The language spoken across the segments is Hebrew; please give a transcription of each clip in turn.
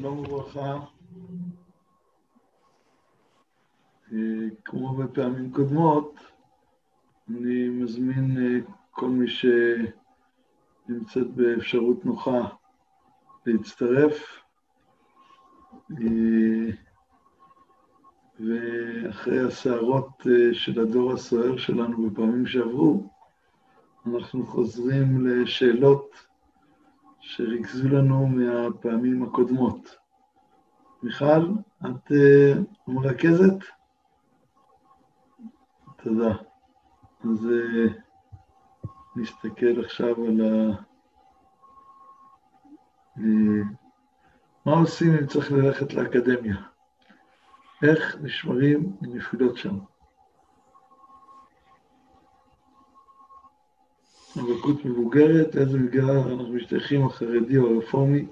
שלום וברכה. אה, כמו בפעמים קודמות, אני מזמין אה, כל מי שנמצאת באפשרות נוחה להצטרף. אה, ואחרי הסערות של הדור הסוער שלנו בפעמים שעברו, אנחנו חוזרים לשאלות שריכזו לנו מהפעמים הקודמות. מיכל, את uh, מרכזת? תודה. אז uh, נסתכל עכשיו על ה... Uh, מה עושים אם צריך ללכת לאקדמיה? איך נשמרים מנפילות שם? רווקות מבוגרת, לאיזה מגזר אנחנו משתייכים, החרדי או הרפורמי,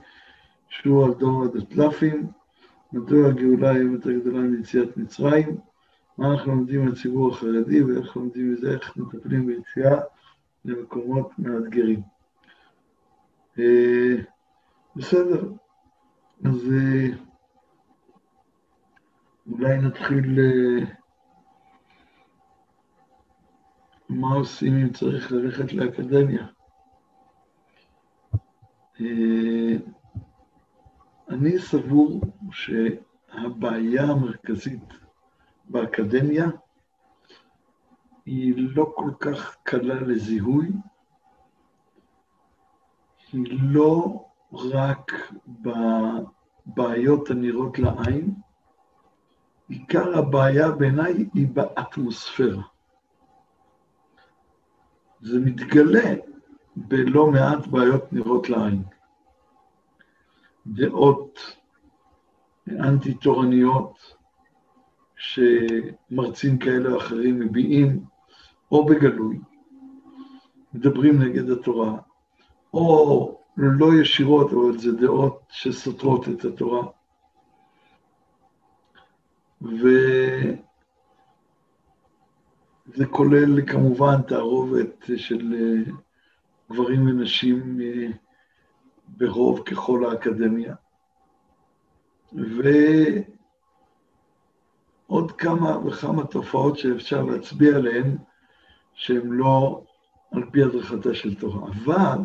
שהוא על דור הדתל"פים, מדוע הגאולה היא יותר גדולה מיציאת מצרים, מה אנחנו לומדים מהציבור החרדי ואיך לומדים מזה, איך מטפלים ביציאה למקומות מאתגרים. אה, בסדר, אז אה, אולי נתחיל מה עושים אם צריך ללכת לאקדמיה. אה, אני סבור שהבעיה המרכזית באקדמיה היא לא כל כך קלה לזיהוי, היא לא רק בבעיות הנראות לעין, עיקר הבעיה בעיניי היא באטמוספירה. זה מתגלה בלא מעט בעיות נראות לעין. דעות אנטי-תורניות שמרצים כאלה או אחרים מביעים, או בגלוי, מדברים נגד התורה, או לא ישירות, אבל זה דעות שסותרות את התורה. ו... זה כולל כמובן תערובת של אה, גברים ונשים אה, ברוב ככל האקדמיה. ועוד כמה וכמה תופעות שאפשר להצביע עליהן, שהן לא על פי הדרכתה של תורה. אבל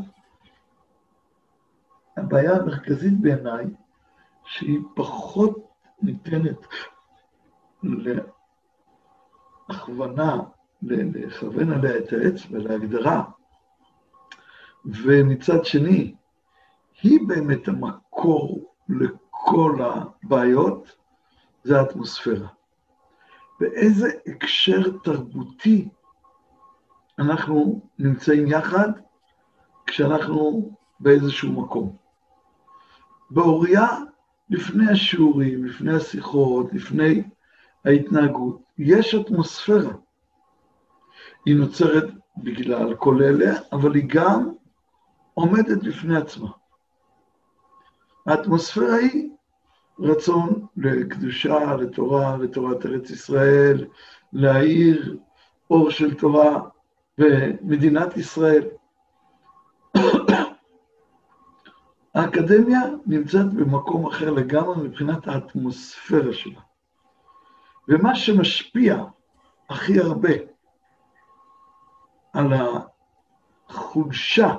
הבעיה המרכזית בעיניי, שהיא פחות ניתנת הכוונה לכוון עליה את האצבע, להגדרה, ומצד שני, היא באמת המקור לכל הבעיות, זה האטמוספירה. באיזה הקשר תרבותי אנחנו נמצאים יחד כשאנחנו באיזשהו מקום. באוריה, לפני השיעורים, לפני השיחות, לפני ההתנהגות, יש אטמוספירה. היא נוצרת בגלל כל אלה, אבל היא גם עומדת בפני עצמה. האטמוספירה היא רצון לקדושה, לתורה, לתורת ארץ ישראל, להאיר אור של תורה במדינת ישראל. האקדמיה נמצאת במקום אחר לגמרי מבחינת האטמוספירה שלה. ומה שמשפיע הכי הרבה על החולשה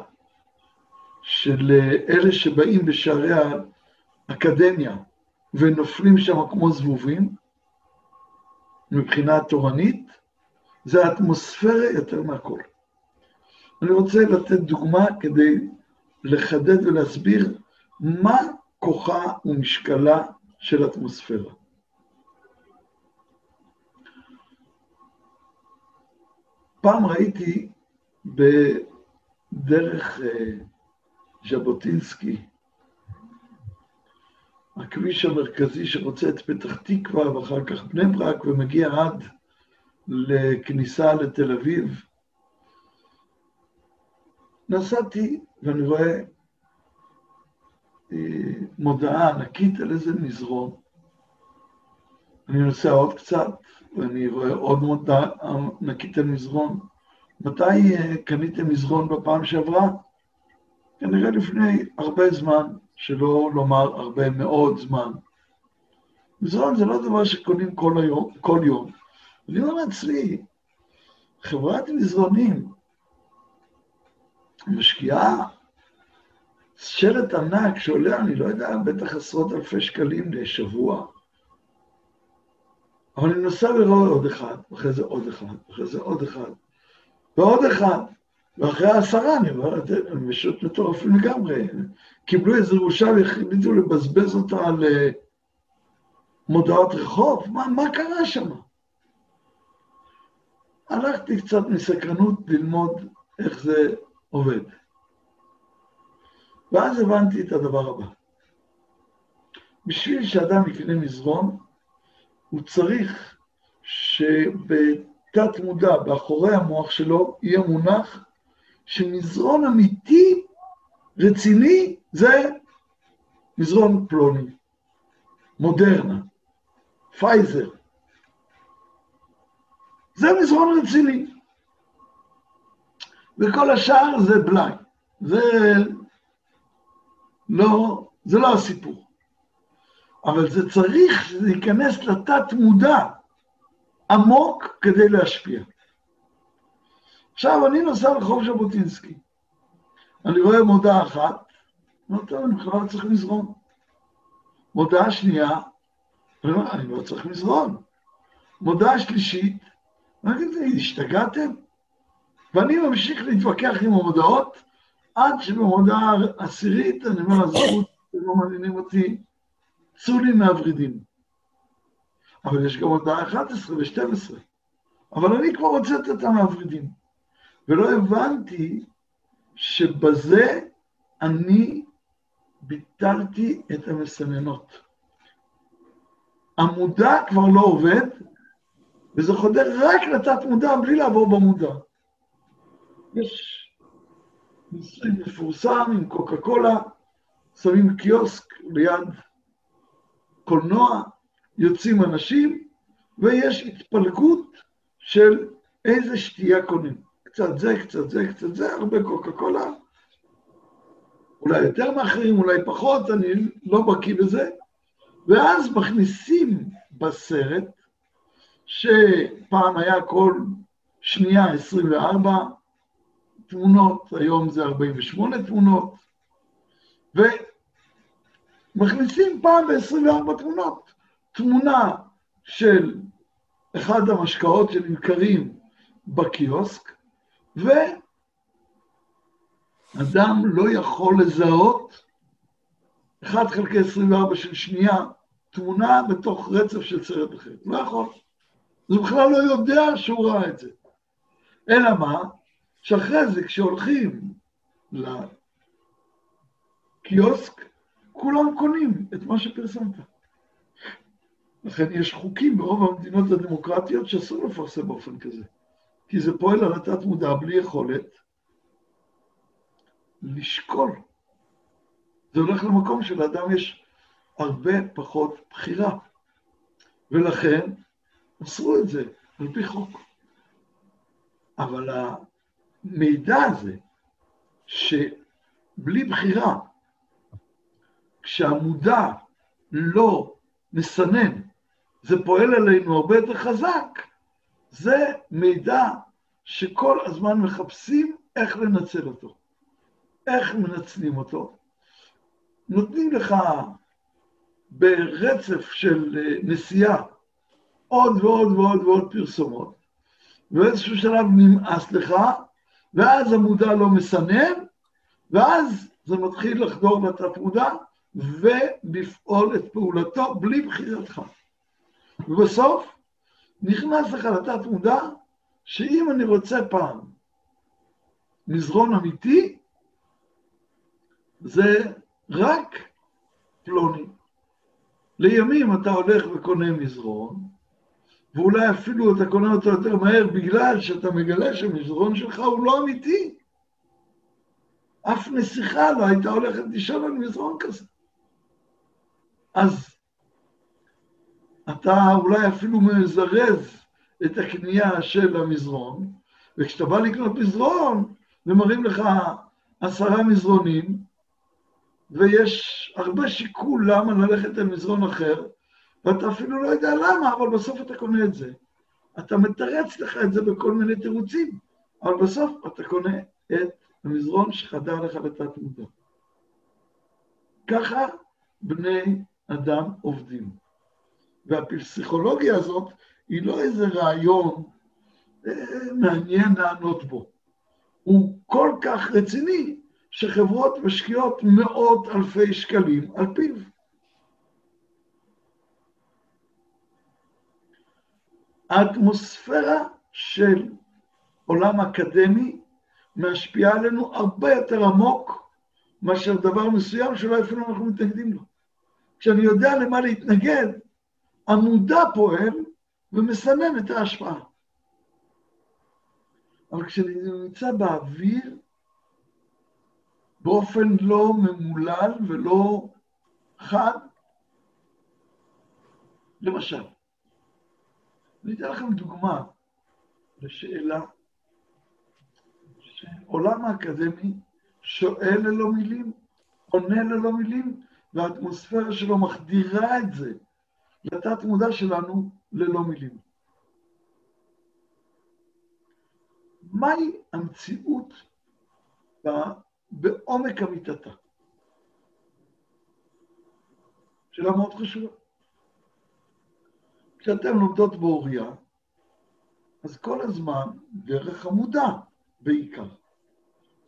של אלה שבאים בשערי האקדמיה ונופלים שם כמו זבובים, מבחינה תורנית, זה האטמוספירה יותר מהכל. אני רוצה לתת דוגמה כדי לחדד ולהסביר מה כוחה ומשקלה של אטמוספירה. פעם ראיתי בדרך אה, ז'בוטינסקי, הכביש המרכזי שרוצה את פתח תקווה ואחר כך בני ברק ומגיע עד לכניסה לתל אביב. נסעתי ואני רואה אה, מודעה ענקית על איזה מזרון. אני נוסע עוד קצת, ואני רואה עוד מודעה ענקית על מזרון. מתי אה, קניתם מזרון בפעם שעברה? כנראה לפני הרבה זמן, שלא לומר הרבה מאוד זמן. מזרון זה לא דבר שקונים כל, היום, כל יום. אני אומר לעצמי, חברת מזרונים משקיעה שלט ענק שעולה, אני לא יודע, בטח עשרות אלפי שקלים לשבוע. אבל אני נוסע ורואה עוד אחד, ואחרי זה עוד אחד, ואחרי זה עוד אחד, ועוד אחד. ואחרי העשרה, אני אומר, הם פשוט מטורפים לגמרי. קיבלו איזו ירושה והחליטו לבזבז אותה על אה, מודעות רחוב? מה, מה קרה שם? הלכתי קצת מסקרנות ללמוד איך זה עובד. ואז הבנתי את הדבר הבא. בשביל שאדם יקנה מזרון, הוא צריך שבתת מודע, באחורי המוח שלו, יהיה מונח שמזרון אמיתי, רציני, זה מזרון פלוני, מודרנה, פייזר. זה מזרון רציני. וכל השאר זה בלאי. זה לא, זה לא הסיפור. אבל זה צריך להיכנס לתת מודע עמוק כדי להשפיע. עכשיו, אני נוסע לרחוב ז'בוטינסקי, אני רואה מודעה אחת, אני אומר, טוב, אני בכלל לא צריך מזרון. מודעה שנייה, אני אומר, אני לא צריך מזרון. מודעה שלישית, אני אגיד, השתגעתם? ואני ממשיך להתווכח עם המודעות, עד שבמודעה עשירית, אני אומר, הזכות, לא מעניינים אותי, צאו לי מהוורידים. אבל יש גם הודעה 11 ו-12, אבל אני כבר הוצאתי אותם מהוורידים. ולא הבנתי שבזה אני ביטלתי את המסננות. המודע כבר לא עובד, וזה חודר רק לתת מודע בלי לעבור במודע. יש ניסוי מפורסם עם קוקה קולה, שמים קיוסק ליד קולנוע, יוצאים אנשים, ויש התפלגות של איזה שתייה קונים. קצת זה, קצת זה, קצת זה, הרבה קוקה קולה. אולי יותר מאחרים, אולי פחות, אני לא בקיא בזה. ואז מכניסים בסרט, שפעם היה כל שנייה 24 תמונות, היום זה 48 תמונות, ומכניסים פעם ב-24 תמונות תמונה של אחד המשקאות שנמכרים בקיוסק, ואדם לא יכול לזהות 1 חלקי 24 של שנייה תמונה בתוך רצף של סרט אחר. לא יכול. אז הוא בכלל לא יודע שהוא ראה את זה. אלא מה? שאחרי זה, כשהולכים לקיוסק, כולם קונים את מה שפרסמת. לכן יש חוקים ברוב המדינות הדמוקרטיות שאסור לפרסם באופן כזה. כי זה פועל על התת מודע בלי יכולת לשקול. זה הולך למקום שלאדם יש הרבה פחות בחירה. ולכן אסרו את זה על פי חוק. אבל המידע הזה, שבלי בחירה, כשהמודע לא מסנן, זה פועל עלינו הרבה יותר חזק, זה מידע שכל הזמן מחפשים איך לנצל אותו. איך מנצלים אותו? נותנים לך ברצף של אה, נסיעה עוד ועוד ועוד ועוד פרסומות, ובאיזשהו שלב נמאס לך, ואז המודע לא מסנן, ואז זה מתחיל לחדור לתת מודע ולפעול את פעולתו בלי בחירתך. ובסוף נכנס לך לתת מודע, שאם אני רוצה פעם מזרון אמיתי, זה רק פלוני. לימים אתה הולך וקונה מזרון, ואולי אפילו אתה קונה אותו יותר מהר בגלל שאתה מגלה שהמזרון שלך הוא לא אמיתי. אף נסיכה לא הייתה הולכת לישון על מזרון כזה. אז אתה אולי אפילו מזרז את הקנייה של המזרון, וכשאתה בא לקנות מזרון, ומראים לך עשרה מזרונים, ויש הרבה שיקול למה ללכת אל מזרון אחר, ואתה אפילו לא יודע למה, אבל בסוף אתה קונה את זה. אתה מתרץ לך את זה בכל מיני תירוצים, אבל בסוף אתה קונה את המזרון שחדר לך לתת מודע. ככה בני אדם עובדים. והפסיכולוגיה הזאת היא לא איזה רעיון אה, מעניין לענות בו. הוא כל כך רציני, שחברות משקיעות מאות אלפי שקלים על פיו. האטמוספירה של עולם אקדמי משפיעה עלינו הרבה יותר עמוק מאשר דבר מסוים שאולי אפילו אנחנו מתנגדים לו. כשאני יודע למה להתנגד, המודע פועל ומסנן את ההשפעה. אבל כשאני נמצא באוויר, באופן לא ממולל ולא חד, למשל, אני אתן לכם דוגמה לשאלה שעולם האקדמי שואל ללא מילים, עונה ללא מילים, והאטמוספירה שלו מחדירה את זה לתת מודע שלנו ללא מילים. מהי המציאות בעומק אמיתתה? שאלה מאוד חשובה. כשאתן לומדות באוריה, אז כל הזמן, דרך המודע בעיקר,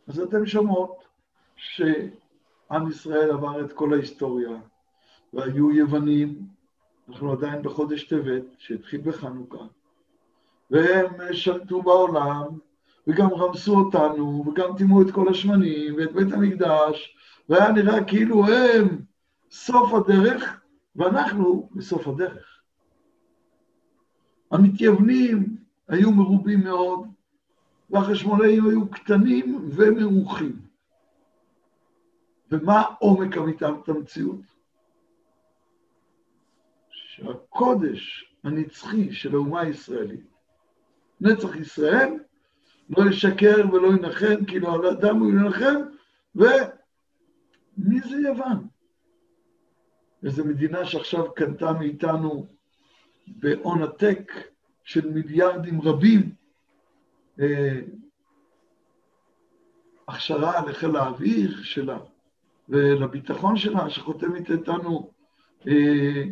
אז אתן שומעות שעם ישראל עבר את כל ההיסטוריה, והיו יוונים, אנחנו עדיין בחודש טבת, שהתחיל בחנוכה, והם שלטו בעולם, וגם רמסו אותנו, וגם טימאו את כל השמנים, ואת בית המקדש, והיה נראה כאילו הם סוף הדרך, ואנחנו בסוף הדרך. המתייוונים היו מרובים מאוד, והחשמונאים היו קטנים ומרוחים. ומה עומק אמיתת המציאות? שהקודש הנצחי של האומה הישראלית, נצח ישראל, לא ישקר ולא ינחם, כאילו על אדם הוא ינחם, ומי זה יוון? איזו מדינה שעכשיו קנתה מאיתנו בהון עתק של מיליארדים רבים, אה, הכשרה לחיל האוויר שלה ולביטחון שלה, שחותמת איתנו אה,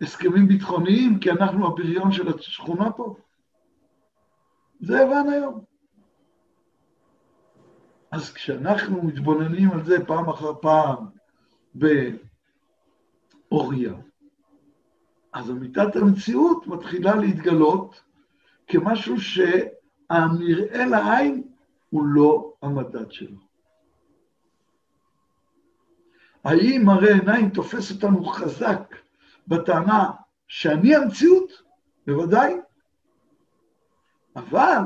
הסכמים ביטחוניים, כי אנחנו הבריון של השכונה פה. זה יוון היום. אז כשאנחנו מתבוננים על זה פעם אחר פעם באוריה, אז אמיתת המציאות מתחילה להתגלות כמשהו שהנראה לעין הוא לא המדד שלו. האם מראה עיניים תופס אותנו חזק בטענה שאני המציאות? בוודאי. אבל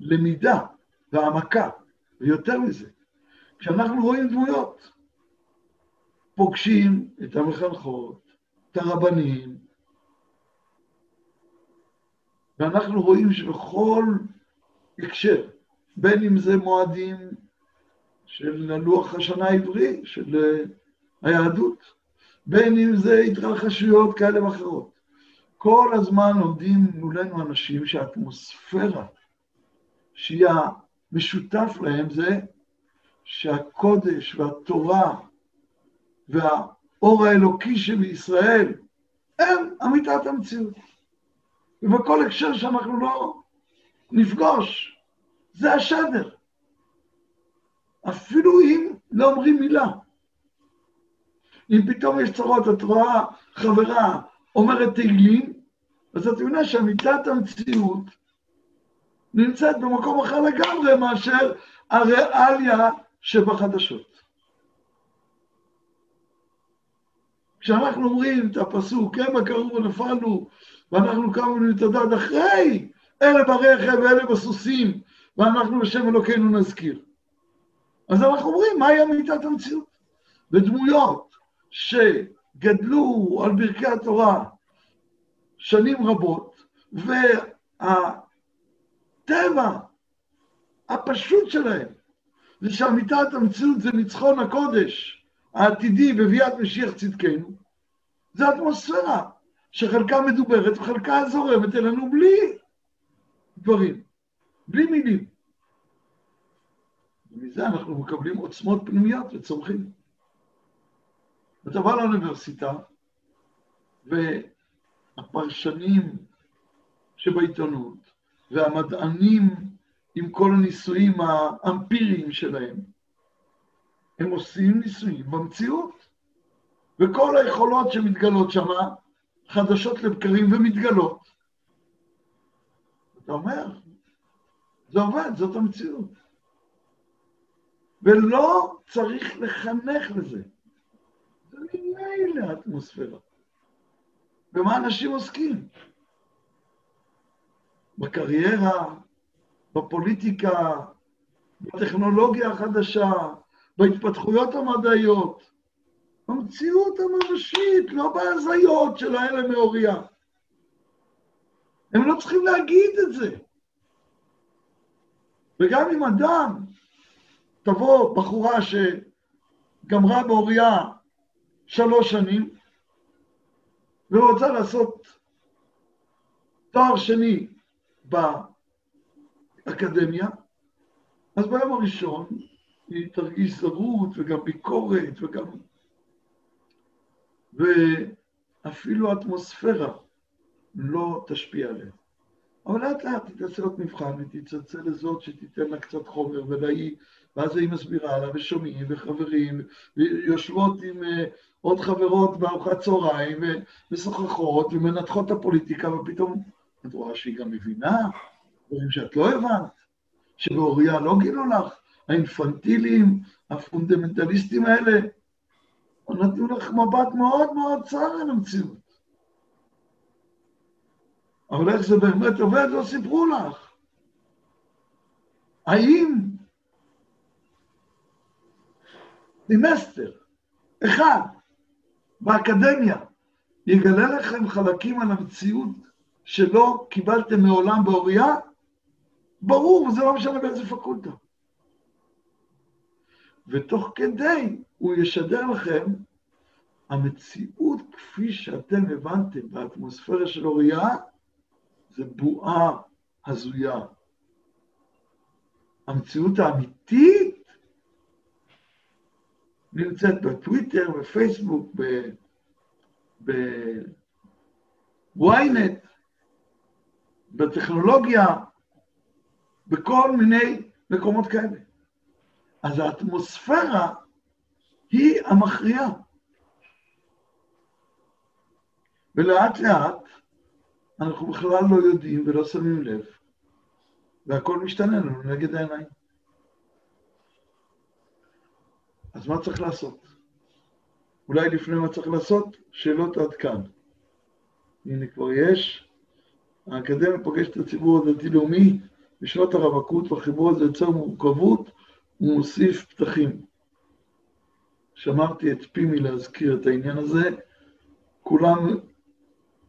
הלמידה והעמקה, ויותר מזה, כשאנחנו רואים דמויות, פוגשים את המחנכות, את הרבנים, ואנחנו רואים שבכל הקשר, בין אם זה מועדים של לוח השנה העברי, של היהדות, בין אם זה התרחשויות כאלה ואחרות. כל הזמן עומדים מולנו אנשים שהאטמוספירה שהיא המשותף להם זה שהקודש והתורה והאור האלוקי שבישראל הם אמיתת המציאות. ובכל הקשר שאנחנו לא נפגוש, זה השדר. אפילו אם לא אומרים מילה. אם פתאום יש צרות, את רואה חברה אומרת תהילים, אז את מבינה שאמיתת המציאות נמצאת במקום אחר לגמרי מאשר הריאליה שבחדשות. כשאנחנו אומרים את הפסוק, המה קראו ונפלנו, ואנחנו קמנו להתעדד אחרי אלה ברכב ואלה בסוסים, ואנחנו בשם אלוקינו נזכיר. אז אנחנו אומרים, מהי אמיתת המציאות? ודמויות שגדלו על ברכי התורה שנים רבות, והטבע הפשוט שלהם, זה שאמיתת המציאות זה ניצחון הקודש העתידי בביאת משיח צדקנו, זה אטמוספירה שחלקה מדוברת וחלקה זורמת אלינו בלי דברים, בלי מילים. ומזה אנחנו מקבלים עוצמות פנימיות וצומחים. אתה בא לאוניברסיטה, והפרשנים שבעיתונות, והמדענים עם כל הניסויים האמפיריים שלהם, הם עושים ניסויים במציאות. וכל היכולות שמתגלות שם, חדשות לבקרים ומתגלות. אתה אומר, זה עובד, זאת המציאות. ולא צריך לחנך לזה. זה ממילא האטמוספירה. במה אנשים עוסקים? בקריירה, בפוליטיקה, בטכנולוגיה החדשה, בהתפתחויות המדעיות, במציאות הממשית, לא בהזיות של האלה מאוריה. הם לא צריכים להגיד את זה. וגם אם אדם, תבוא בחורה שגמרה באוריה שלוש שנים, ורוצה לעשות תואר שני באקדמיה, אז ביום הראשון היא תרגיש זרות וגם ביקורת וגם... ואפילו האטמוספירה לא תשפיע עליה. אבל לאט לאט היא תעשה עוד מבחן ותצלצל לזאת שתיתן לה קצת חומר ולהיא, ואז היא מסבירה לה ושומעים וחברים, ויושבות עם uh, עוד חברות בארוחת צהריים ומשוחחות ומנתחות את הפוליטיקה ופתאום את רואה שהיא גם מבינה דברים שאת לא הבנת, שבאוריה לא גילו לך, האינפנטילים, הפונדמנטליסטים האלה, נתנו לך מבט מאוד מאוד צר על המציאות. אבל איך זה באמת עובד, לא סיפרו לך. האם סמסטר אחד באקדמיה יגלה לכם חלקים על המציאות שלא קיבלתם מעולם באוריה? ברור, וזה לא משנה באיזה פקולטה. ותוך כדי הוא ישדר לכם המציאות כפי שאתם הבנתם באטמוספירה של אוריה, זה בועה הזויה. המציאות האמיתית נמצאת בטוויטר, בפייסבוק, בוויינט, בטכנולוגיה, בכל מיני מקומות כאלה. אז האטמוספירה היא המכריעה. ולאט לאט אנחנו בכלל לא יודעים ולא שמים לב, והכל משתנה לנו נגד העיניים. אז מה צריך לעשות? אולי לפני מה צריך לעשות, שאלות עד כאן. הנה כבר יש. האקדמיה פוגשת את הציבור הדתי-לאומי בשנות הרווקות, והחיבור הזה יוצר מורכבות ומוסיף פתחים. שמרתי את פי מלהזכיר את העניין הזה. כולם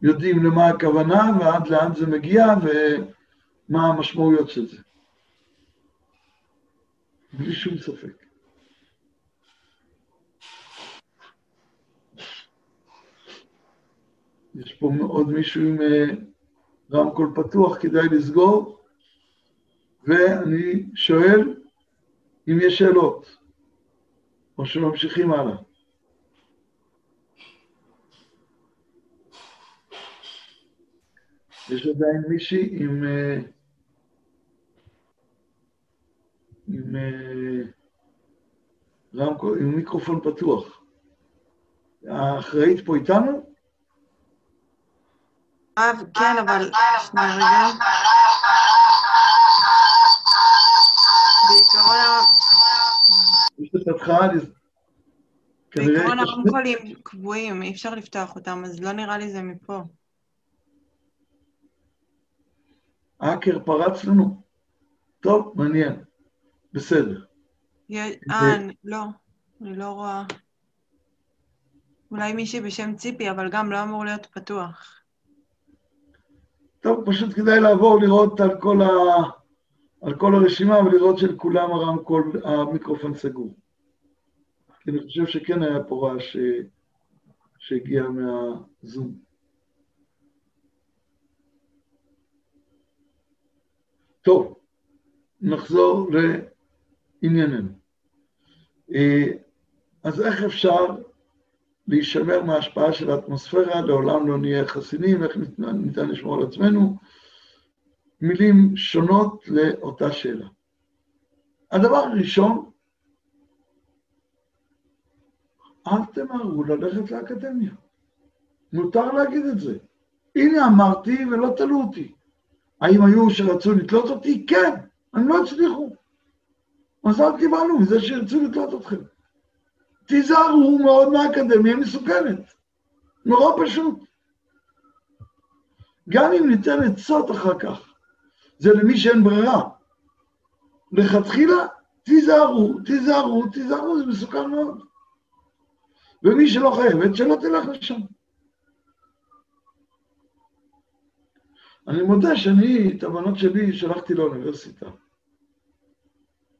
יודעים למה הכוונה ועד לאן זה מגיע ומה המשמעויות של זה. בלי שום ספק. יש פה עוד מישהו עם אה, רמקול פתוח, כדאי לסגור, ואני שואל אם יש שאלות, או שממשיכים הלאה. יש עדיין מישהי עם, אה, עם, אה, רמקול, עם מיקרופון פתוח. האחראית פה איתנו? כן, אבל שנייה רגע. בעיקרון... בעיקרון הרמקולים קבועים, אי אפשר לפתוח אותם, אז לא נראה לי זה מפה. האקר פרץ לנו? טוב, מעניין. בסדר. אה, לא, אני לא רואה. אולי מישהי בשם ציפי, אבל גם לא אמור להיות פתוח. טוב, פשוט כדאי לעבור לראות על כל על כל הרשימה ולראות שלכולם הרמקול, המיקרופון סגור. כי אני חושב שכן היה פה רעש שהגיע מהזום. טוב, נחזור לענייננו. אה, אז איך אפשר להישמר מההשפעה של האטמוספירה, לעולם לא נהיה חסינים, איך ניתן לשמור על עצמנו? מילים שונות לאותה שאלה. הדבר הראשון, אל תמהרו ללכת לאקדמיה. מותר להגיד את זה. הנה אמרתי ולא תלו אותי. האם היו שרצו לתלות אותי? כן, הם לא הצליחו. מזל קיבלנו מזה שירצו לתלות אתכם. תיזהרו מאוד מהאקדמיה מסוכנת. נורא פשוט. גם אם ניתן עצות אחר כך, זה למי שאין ברירה. לכתחילה, תיזהרו, תיזהרו, תיזהרו, זה מסוכן מאוד. ומי שלא חייבת, שלא תלך לשם. אני מודה שאני, את הבנות שלי שלחתי לאוניברסיטה,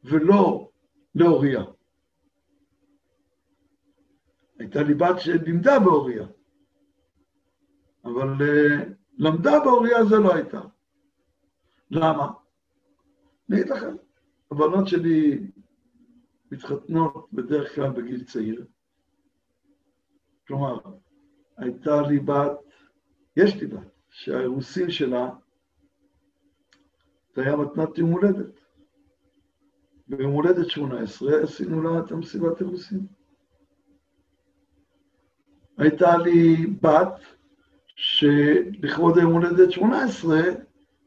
ולא לאוריה. הייתה לי בת שלימדה באוריה, אבל uh, למדה באוריה זה לא הייתה. למה? אני אגיד לכם, הבנות שלי מתחתנות בדרך כלל בגיל צעיר. כלומר, הייתה לי בת, יש לי בת, שהאירוסין שלה, זה היה מתנת יום הולדת. ביום הולדת 18 עשינו לה את המסיבת אירוסין. הייתה לי בת שלכבוד היום הולדת 18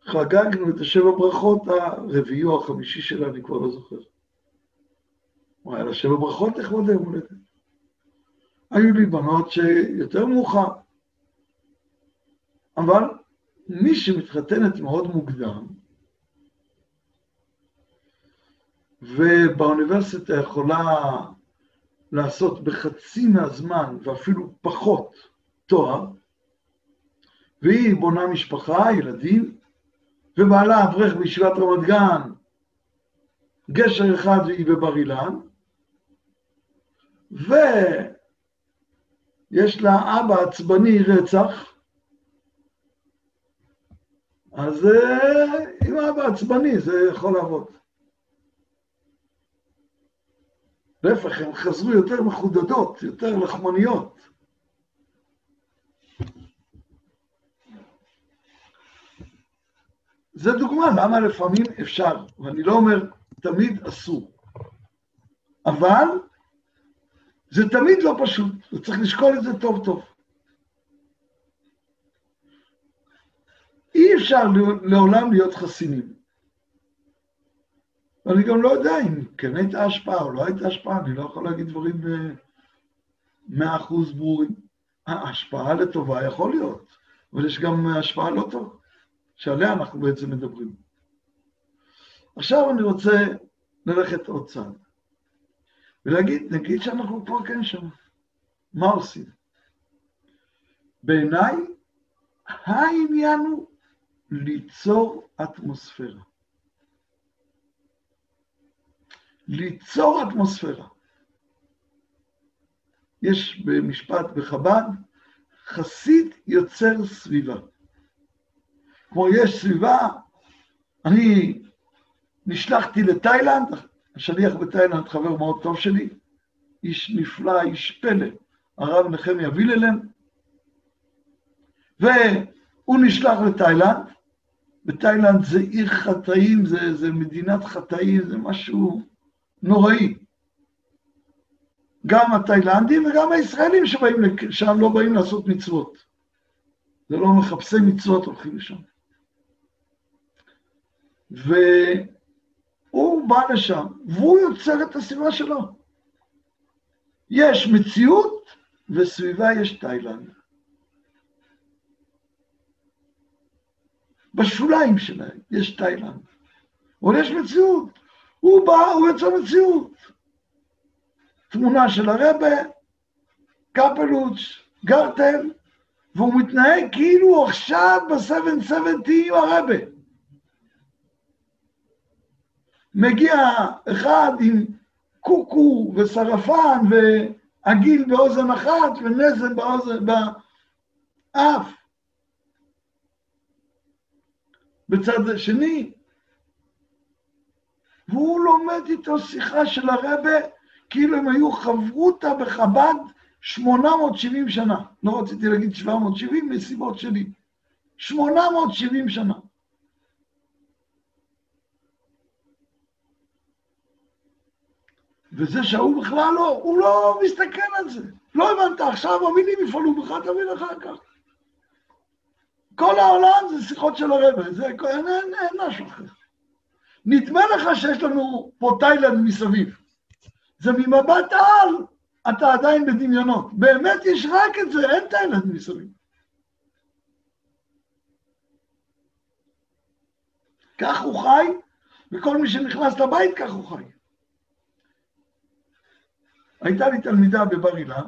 חגגנו את השבע ברכות הרביעי או החמישי שלה, אני כבר לא זוכר. הוא היה לה שבע ברכות לכבוד היום הולדת. היו לי בנות שיותר מאוחר. אבל מי שמתחתנת מאוד מוקדם, ובאוניברסיטה יכולה לעשות בחצי מהזמן ואפילו פחות תואר, והיא בונה משפחה, ילדים, ובעלה אברך בישיבת רמת גן, גשר אחד והיא בבר אילן, ויש לה אבא עצבני רצח, אז אה, אבא עצבני זה יכול לעבוד. להפך, הן חזרו יותר מחודדות, יותר לחמניות. זה דוגמה למה לפעמים אפשר, ואני לא אומר תמיד אסור, אבל זה תמיד לא פשוט, וצריך לשקול את זה טוב טוב. אי אפשר לעולם להיות חסינים. ואני גם לא יודע אם כן הייתה השפעה או לא הייתה השפעה, אני לא יכול להגיד דברים במאה אחוז ברורים. ההשפעה לטובה יכול להיות, אבל יש גם השפעה לא טובה, שעליה אנחנו בעצם מדברים. עכשיו אני רוצה ללכת עוד צעד, ולהגיד, נגיד שאנחנו כבר כן שם, מה עושים? בעיניי, העניין הוא ליצור אטמוספירה. ליצור אטמוספירה. יש במשפט בחב"ד, חסיד יוצר סביבה. כמו יש סביבה, אני נשלחתי לתאילנד, השליח בתאילנד חבר מאוד טוב שלי, איש נפלא, איש פלא, הרב נחמיה ויללן, והוא נשלח לתאילנד, בתאילנד זה עיר חטאים, זה, זה מדינת חטאים, זה משהו נוראי. גם התאילנדים וגם הישראלים שבאים לשם לא באים לעשות מצוות. זה לא מחפשי מצוות הולכים לשם. והוא בא לשם, והוא יוצר את הסביבה שלו. יש מציאות, וסביבה יש תאילנד. בשוליים שלהם יש תאילנד. אבל יש מציאות. הוא בא, הוא יוצא מציאות. תמונה של הרבה, קפלוץ, גרטל, והוא מתנהג כאילו עכשיו ב-770 עם הרבה. מגיע אחד עם קוקו ושרפן ועגיל באוזן אחת ונזם באוזן, באף. בצד השני, והוא לומד איתו שיחה של הרבה, כאילו הם היו חברותא בחב"ד 870 שנה. לא רציתי להגיד 770 מסיבות שלי. 870 שנה. וזה שההוא בכלל לא, הוא לא מסתכל על זה. לא הבנת, עכשיו המילים יפעלו בך, תבין אחר כך. כל העולם זה שיחות של הרבה, זה אין, אין, אין משהו אחר. נדמה לך שיש לנו פה תאילנד מסביב. זה ממבט על, אתה עדיין בדמיונות. באמת יש רק את זה, אין תאילנד מסביב. כך הוא חי, וכל מי שנכנס לבית כך הוא חי. הייתה לי תלמידה בבר אילן,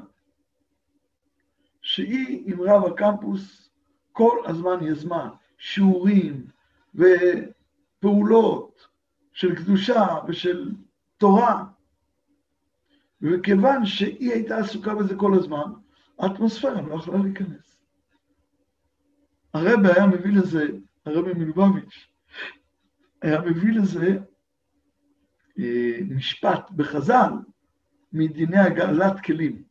שהיא עם רב הקמפוס כל הזמן יזמה שיעורים ופעולות של קדושה ושל תורה, וכיוון שהיא הייתה עסוקה בזה כל הזמן, האטמוספירה לא יכולה להיכנס. הרבי היה מביא לזה, הרבי מלובביץ', היה מביא לזה אה, משפט בחז"ל מדיני הגאלת כלים.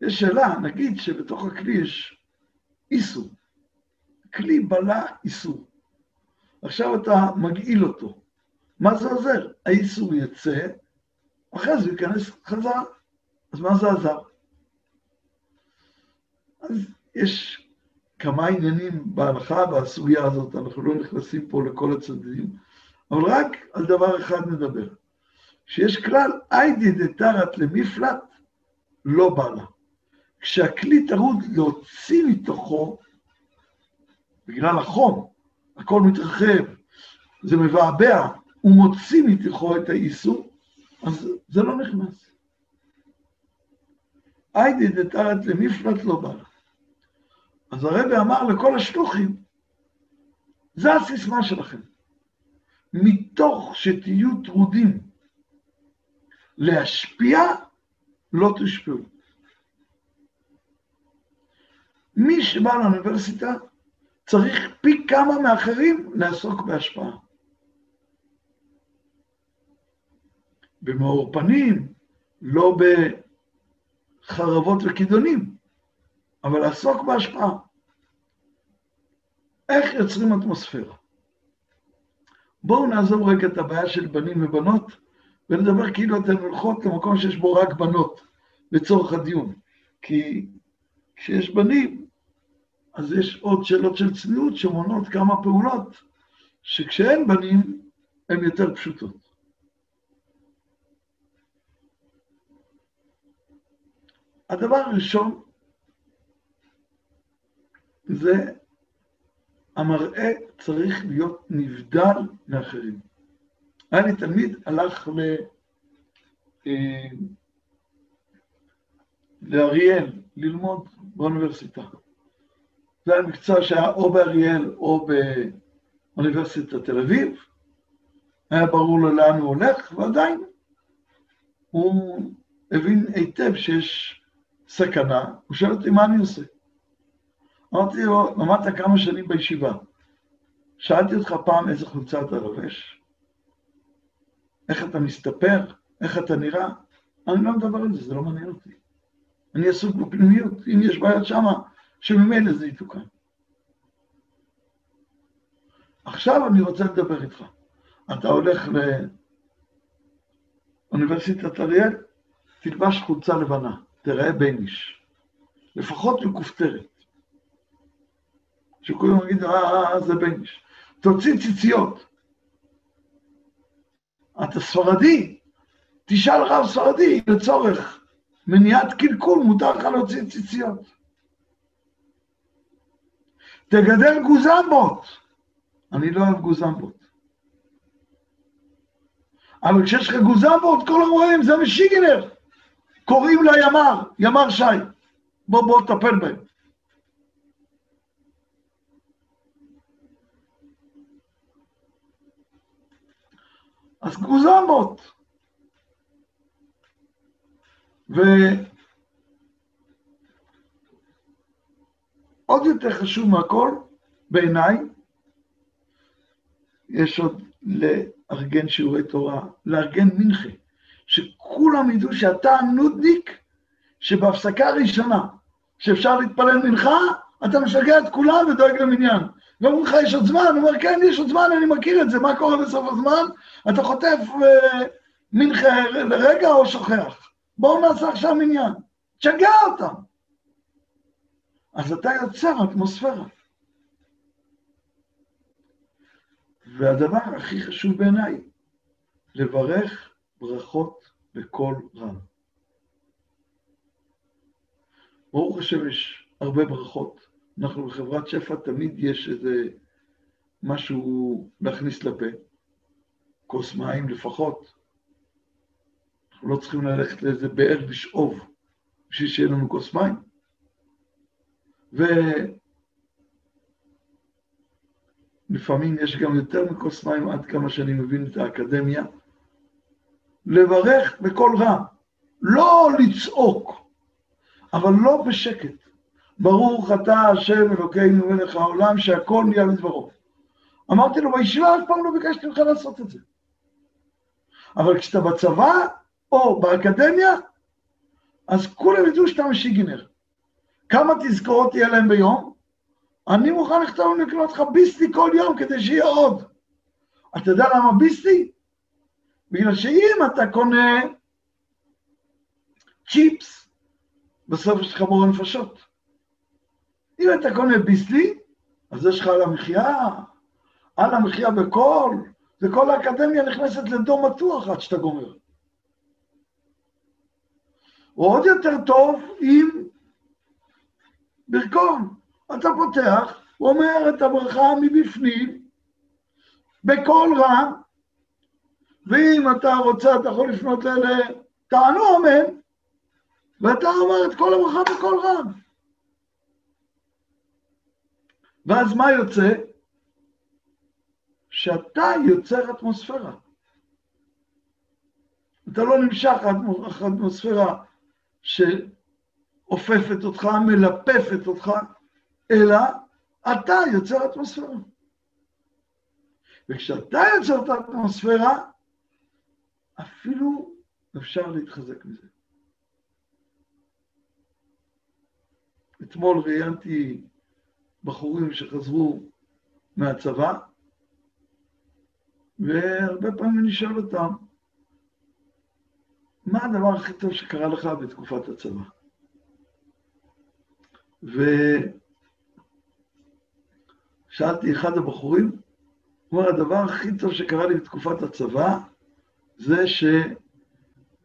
יש שאלה, נגיד שבתוך הכלי יש איסור. כלי בלע איסור. עכשיו אתה מגעיל אותו. מה זה עוזר? האיסור יצא, אחרי זה ייכנס חזרה. אז מה זה עזר? אז יש כמה עניינים בהלכה בסוגיה הזאת, אנחנו לא נכנסים פה לכל הצדדים, אבל רק על דבר אחד נדבר. שיש כלל איידי דתרת למפלט, לא בא לה. כשהכלי טרוד להוציא מתוכו, בגלל החום, הכל מתרחב, זה מבעבע, הוא מוציא מתוכו את האיסור, אז זה לא נכנס. איידי דתרת למפלט לא בא לה. אז הרבי אמר לכל השלוחים, זה הסיסמה שלכם. מתוך שתהיו טרודים להשפיע, לא תושפעו. מי שבא לאוניברסיטה צריך פי כמה מאחרים לעסוק בהשפעה. במאור פנים, לא בחרבות וכידונים, אבל לעסוק בהשפעה. איך יוצרים אטמוספירה? בואו נעזוב רגע את הבעיה של בנים ובנות, ונדבר כאילו אתן הולכות למקום שיש בו רק בנות, לצורך הדיון. כי כשיש בנים, אז יש עוד שאלות של צניעות שמונות כמה פעולות, שכשאין בנים, הן יותר פשוטות. הדבר הראשון זה המראה צריך להיות נבדל מאחרים. היה לי תלמיד, הלך ל... אה, לאריאל ללמוד באוניברסיטה. זה היה מקצוע שהיה או באריאל או באוניברסיטת תל אביב. היה ברור לו לאן הוא הולך, ועדיין הוא הבין היטב שיש סכנה. הוא שואל אותי, מה אני עושה? אמרתי לו, למדת כמה שנים בישיבה. שאלתי אותך פעם איזה חולצה אתה לובש? איך אתה מסתפר? איך אתה נראה? אני לא מדבר על זה, זה לא מעניין אותי. אני עסוק בפנימיות, אם יש בעיות שמה, שממילא זה יתוקן. עכשיו אני רוצה לדבר איתך. אתה הולך לאוניברסיטת אריאל, תלבש חולצה לבנה, תראה בייניש. לפחות מכופתרת. שכולם יגידו, אה, אה, אה, זה בייניש. תוציא ציציות. אתה ספרדי, תשאל רב ספרדי לצורך מניעת קלקול, מותר לך להוציא ציציות. תגדל גוזמבות. אני לא אוהב גוזמבות. אבל כשיש לך גוזמבות, כל רואים, זה משיגנר. קוראים לה ימר, ימר שי. בוא, בוא, תטפל בהם. אז גוזמות. ועוד יותר חשוב מהכל, בעיניי, יש עוד לארגן שיעורי תורה, לארגן מנחה, שכולם ידעו שאתה נודניק, שבהפסקה הראשונה, שאפשר להתפלל מנחה, אתה משגע את כולם ודואג למניין. ואומרים לך, יש עוד זמן? הוא אומר, כן, יש עוד זמן, אני מכיר את זה, מה קורה בסוף הזמן? אתה חוטף uh, מנחה לרגע או שוכח. בואו נעשה עכשיו מניין. תשגע אותם. אז אתה יוצר אטמוספירה. והדבר הכי חשוב בעיניי, לברך ברכות בקול רם. ברוך השם יש הרבה ברכות. אנחנו בחברת שפע, תמיד יש איזה משהו להכניס לפה. כוס מים לפחות. אנחנו לא צריכים ללכת לאיזה באר לשאוב בשביל שיהיה לנו כוס מים. ולפעמים יש גם יותר מכוס מים, עד כמה שאני מבין את האקדמיה. לברך בקול רם, לא לצעוק, אבל לא בשקט. ברוך אתה השם אלוקינו מלך העולם שהכל נהיה לדברו. אמרתי לו, בישיבה אף פעם לא ביקשתי ממך לעשות את זה. אבל כשאתה בצבא או באקדמיה, אז כולם ידעו שאתה משיגינר. כמה תזכורות יהיה להם ביום? אני מוכן לכתוב לקנות לך ביסטי כל יום כדי שיהיה עוד. אתה יודע למה ביסטי? בגלל שאם אתה קונה צ'יפס, בסוף יש לך בור הנפשות. אם אתה קונה ביסלי, אז יש לך על המחיה, על המחיה בקול, וכל האקדמיה נכנסת לדום מתוח עד שאתה גומר. או עוד יותר טוב אם ברכון. אתה פותח, אומר את הברכה מבפנים, בקול רם, ואם אתה רוצה, אתה יכול לפנות לאלה, תענו אמן, ואתה אומר את כל הברכה בקול רם. ואז מה יוצא? שאתה יוצר אטמוספירה. אתה לא נמשך אטמוספירה שאופפת אותך, מלפפת אותך, אלא אתה יוצר אטמוספירה. וכשאתה יוצר את האטמוספירה, אפילו אפשר להתחזק מזה. אתמול ראיינתי בחורים שחזרו מהצבא, והרבה פעמים אני שואל אותם, מה הדבר הכי טוב שקרה לך בתקופת הצבא? ושאלתי אחד הבחורים, הוא אומר, הדבר הכי טוב שקרה לי בתקופת הצבא, זה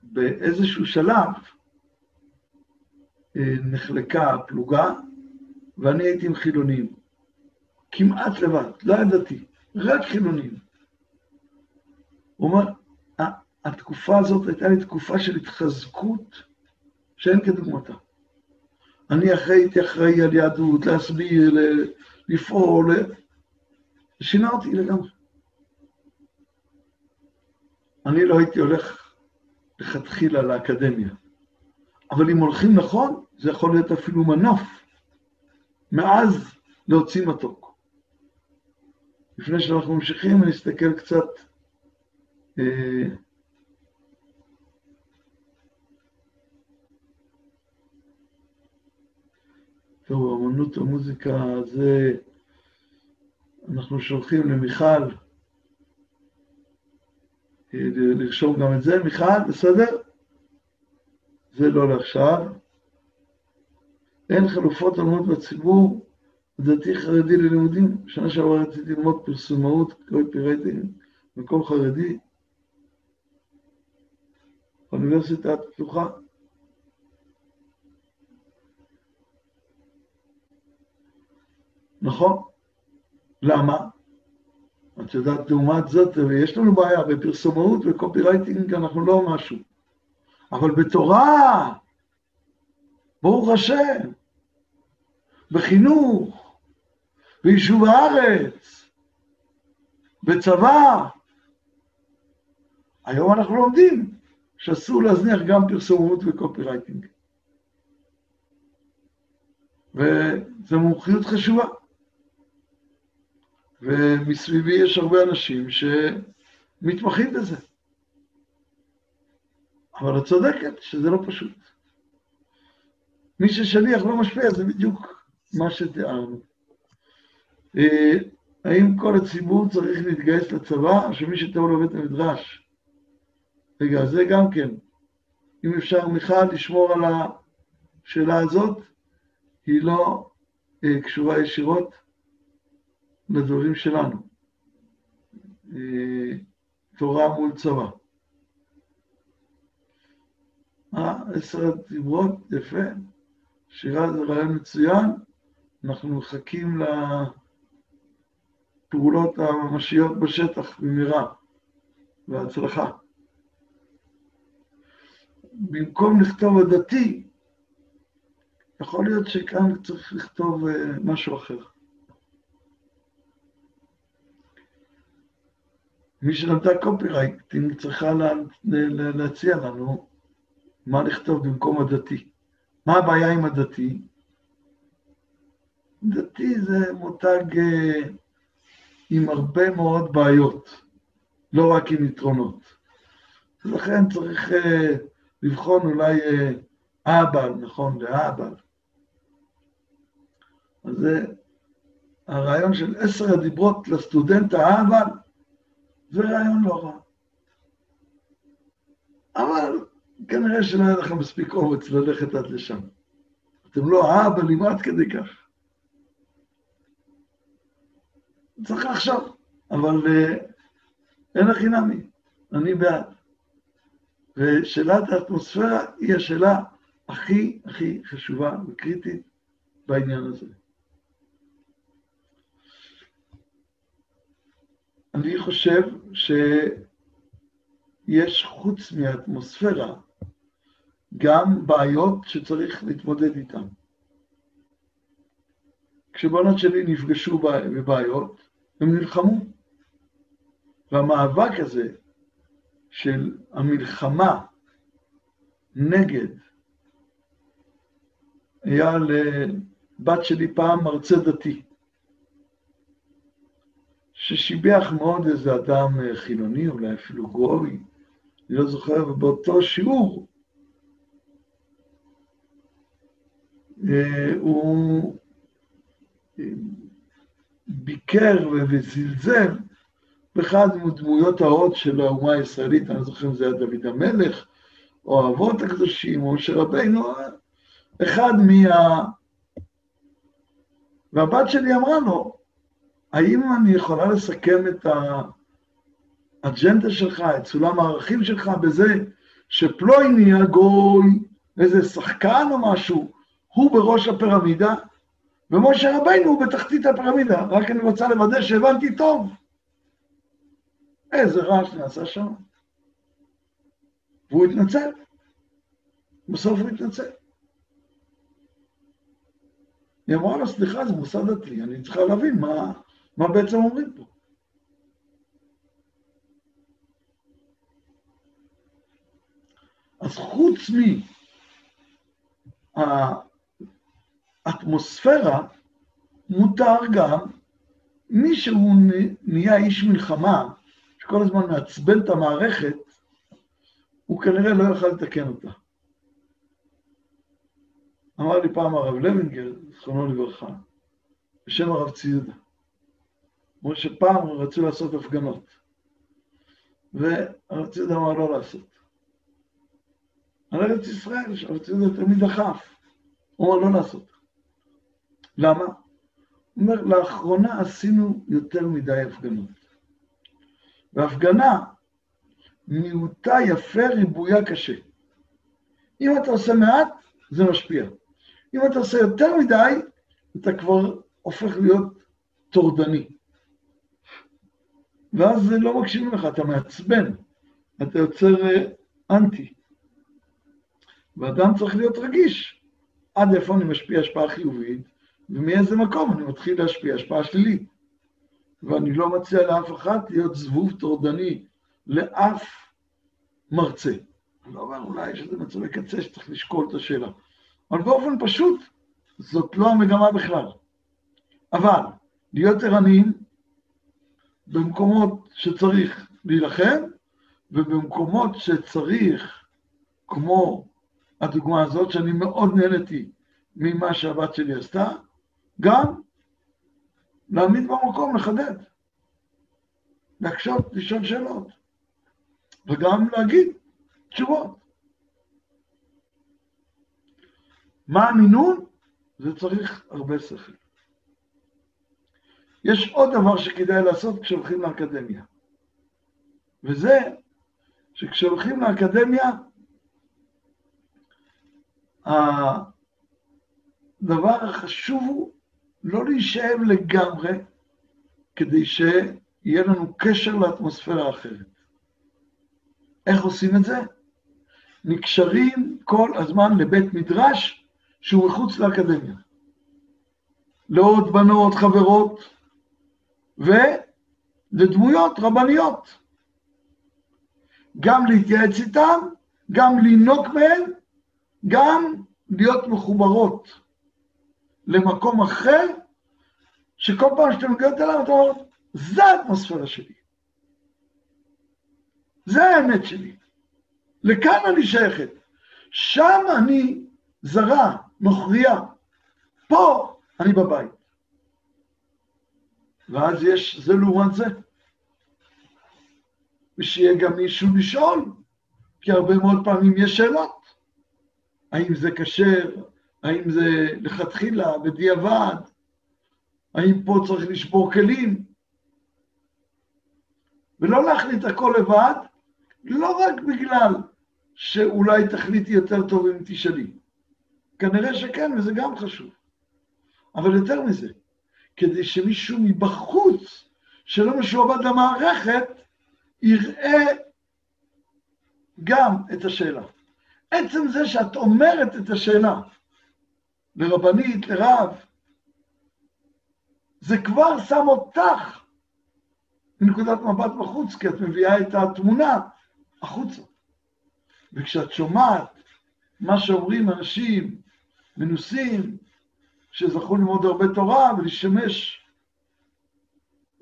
שבאיזשהו שלב אה, נחלקה הפלוגה, ואני הייתי עם חילונים. כמעט לבד, לא ידעתי, רק חילונים. הוא אומר, התקופה הזאת הייתה לי תקופה של התחזקות שאין כדוגמתה. אני אחרי, הייתי אחראי על יהדות, להסביר, לפעול, שינה אותי לגמרי. אני לא הייתי הולך לכתחילה לאקדמיה, אבל אם הולכים נכון, זה יכול להיות אפילו מנוף, מאז להוציא מתוק. לפני שאנחנו ממשיכים, אני אסתכל קצת אה, טוב, אמנות המוזיקה זה... אנחנו שולחים למיכל לרשום גם את זה. מיכל, בסדר? זה לא לעכשיו. אין חלופות אמנות בציבור דתי חרדי ללימודים. בשנה שעברה רציתי ללמוד פרסומאות, קווי פירייטינג, מקום חרדי. אוניברסיטה פתוחה. נכון. למה? את יודעת, לעומת זאת, יש לנו בעיה בפרסומאות וקופירייטינג, אנחנו לא משהו. אבל בתורה, ברוך השם, בחינוך, ביישוב הארץ, בצבא, היום אנחנו לומדים שאסור להזניח גם פרסומות וקופירייטינג. וזו מומחיות חשובה. ומסביבי יש הרבה אנשים שמתמחים בזה. אבל את צודקת שזה לא פשוט. מי ששליח לא משפיע, זה בדיוק מה שתיארנו. אה, האם כל הציבור צריך להתגייס לצבא, או שמי שטוב לבית המדרש? רגע, זה גם כן. אם אפשר, מיכל, לשמור על השאלה הזאת, היא לא אה, קשורה ישירות לדברים שלנו. אה, תורה מול צבא. אה, עשר דיברות, יפה. שירה זה רעיון מצוין. אנחנו מחכים לפעולות הממשיות בשטח במהרה, בהצלחה. במקום לכתוב הדתי, יכול להיות שכאן צריך לכתוב אה, משהו אחר. מי שלמדה קופירייטינג צריכה לה, לה, להציע לנו מה לכתוב במקום הדתי. מה הבעיה עם הדתי? דתי זה מותג אה, עם הרבה מאוד בעיות, לא רק עם יתרונות. ולכן צריך אה, לבחון אולי אבא, נכון, לאבא. אז זה הרעיון של עשר הדיברות לסטודנט האבא, זה רעיון לא רע. אבל כנראה שלא היה לכם מספיק אומץ ללכת עד לשם. אתם לא האבלים עד כדי כך. צריך לחשוב, אבל uh, אין הכי נמי, אני בעד. ושאלת האטמוספירה היא השאלה הכי הכי חשובה וקריטית בעניין הזה. אני חושב שיש חוץ מהאטמוספירה גם בעיות שצריך להתמודד איתן. כשבנות שלי נפגשו בבעיות, הם נלחמו. והמאבק הזה של המלחמה נגד, היה לבת שלי פעם מרצה דתי. ששיבח מאוד איזה אדם אה, חילוני, אולי אפילו גוי, אני לא זוכר, ובאותו שיעור אה, הוא אה, ביקר וזלזל באחד מדמויות האות של האומה הישראלית, אני לא זוכר אם זה היה דוד המלך, או האבות הקדושים, או משה רבינו, אחד מה... והבת שלי אמרה לו, האם אני יכולה לסכם את האג'נדה שלך, את סולם הערכים שלך, בזה שפלוי נהיה גוי, איזה שחקן או משהו, הוא בראש הפירמידה, ומשה רבינו הוא בתחתית הפירמידה, רק אני רוצה לוודא שהבנתי טוב. איזה רעש נעשה שם. והוא התנצל. בסוף הוא התנצל. היא אמרה לו, סליחה, זה מוסד דתי, אני צריכה להבין מה, מה בעצם אומרים פה? אז חוץ מהאטמוספירה, מותר גם מי שהוא נהיה איש מלחמה, שכל הזמן מעצבן את המערכת, הוא כנראה לא יוכל לתקן אותה. אמר לי פעם הרב לוינגר, זכרונו לברכה, בשם הרב ציודה, כמו שפעם רצו לעשות הפגנות, והרב ציודה אמר לא לעשות. על ארץ ישראל, שהרב ציודה תמיד דחף, הוא אמר לא לעשות. למה? הוא אומר, לאחרונה עשינו יותר מדי הפגנות. והפגנה, מיעוטה יפה, ריבויה קשה. אם אתה עושה מעט, זה משפיע. אם אתה עושה יותר מדי, אתה כבר הופך להיות טורדני. ואז לא מקשיבים לך, אתה מעצבן, אתה יוצר אה, אנטי. ואדם צריך להיות רגיש, עד איפה אני משפיע השפעה חיובית, ומאיזה מקום אני מתחיל להשפיע השפעה שלילית. ואני לא מציע לאף אחד להיות זבוב טורדני לאף מרצה. אני לא אומר אולי שזה מצבי קצה שצריך לשקול את השאלה, אבל באופן פשוט זאת לא המגמה בכלל. אבל להיות ערניים במקומות שצריך להילחם, ובמקומות שצריך, כמו הדוגמה הזאת, שאני מאוד נהנתי ממה שהבת שלי עשתה, גם להעמיד במקום, לחדד, להקשות, לשאול שאלות, וגם להגיד תשובות. מה המינון? זה צריך הרבה שכל. יש עוד דבר שכדאי לעשות כשהולכים לאקדמיה, וזה שכשהולכים לאקדמיה, הדבר החשוב הוא לא להישאב לגמרי, כדי שיהיה לנו קשר לאטמוספירה האחרת. איך עושים את זה? נקשרים כל הזמן לבית מדרש שהוא מחוץ לאקדמיה. לעוד בנות, חברות, ולדמויות רבניות. גם להתייעץ איתם, גם לינוק מהם, גם להיות מחוברות למקום אחר, שכל פעם שאתם מגיעות אליו, אתה אומר, זה האטמוספירה שלי. זה האמת שלי. לכאן אני שייכת. שם אני זרה, נוכריה. פה אני בבית. ואז יש זה לעומת זה. ושיהיה גם מישהו לשאול, כי הרבה מאוד פעמים יש שאלות. האם זה כשר? האם זה לכתחילה, בדיעבד? האם פה צריך לשבור כלים? ולא להחליט הכל לבד, לא רק בגלל שאולי תחליטי יותר טוב אם תשאלי. כנראה שכן, וזה גם חשוב. אבל יותר מזה, כדי שמישהו מבחוץ, שלא משועבד למערכת, יראה גם את השאלה. עצם זה שאת אומרת את השאלה לרבנית, לרב, זה כבר שם אותך מנקודת מבט בחוץ, כי את מביאה את התמונה החוצה. וכשאת שומעת מה שאומרים אנשים מנוסים, שזכו ללמוד הרבה תורה ולשמש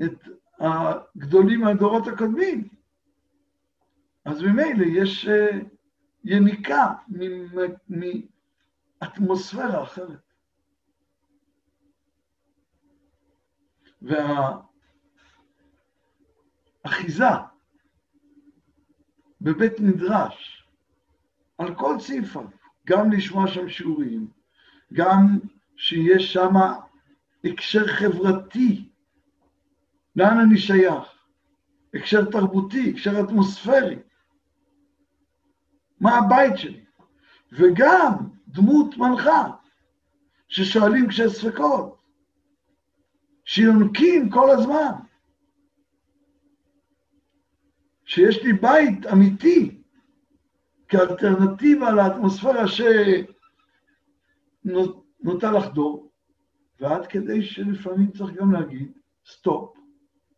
את הגדולים מהדורות הקודמים, אז ממילא יש אה, יניקה מאטמוספירה אחרת. והאחיזה בבית מדרש, על כל סעיפיו, גם לשמוע שם שיעורים, גם שיש שם הקשר חברתי, לאן אני שייך, הקשר תרבותי, הקשר אטמוספרי, מה הבית שלי, וגם דמות מנחה, ששואלים כשיש ספקות, שיונקים כל הזמן, שיש לי בית אמיתי כאלטרנטיבה לאטמוספירה שנוטה לחדור, ועד כדי שלפעמים צריך גם להגיד, stop,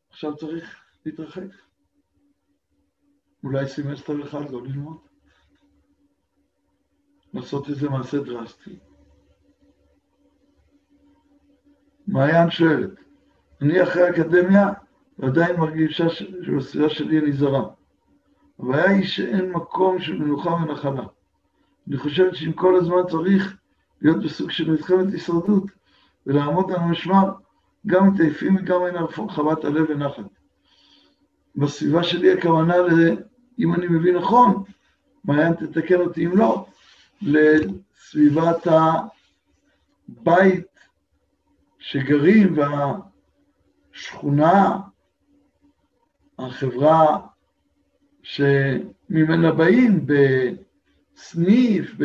עכשיו צריך להתרחק. אולי סמסטר אחד לא ללמוד. לעשות איזה מעשה דרסטי. מעיין שואלת, אני אחרי האקדמיה ועדיין מרגישה שבסביבה שלי אני זרה. הבעיה היא שאין מקום של מנוחה ונחלה. אני חושבת שאם כל הזמן צריך להיות בסוג של מלחמת הישרדות ולעמוד על המשמר, גם מתעייפים וגם אין הרחבת הלב ונחת. בסביבה שלי הכוונה, אם אני מבין נכון, מעיין תתקן אותי אם לא, לסביבת הבית שגרים והשכונה, החברה שממנה באים בסניף,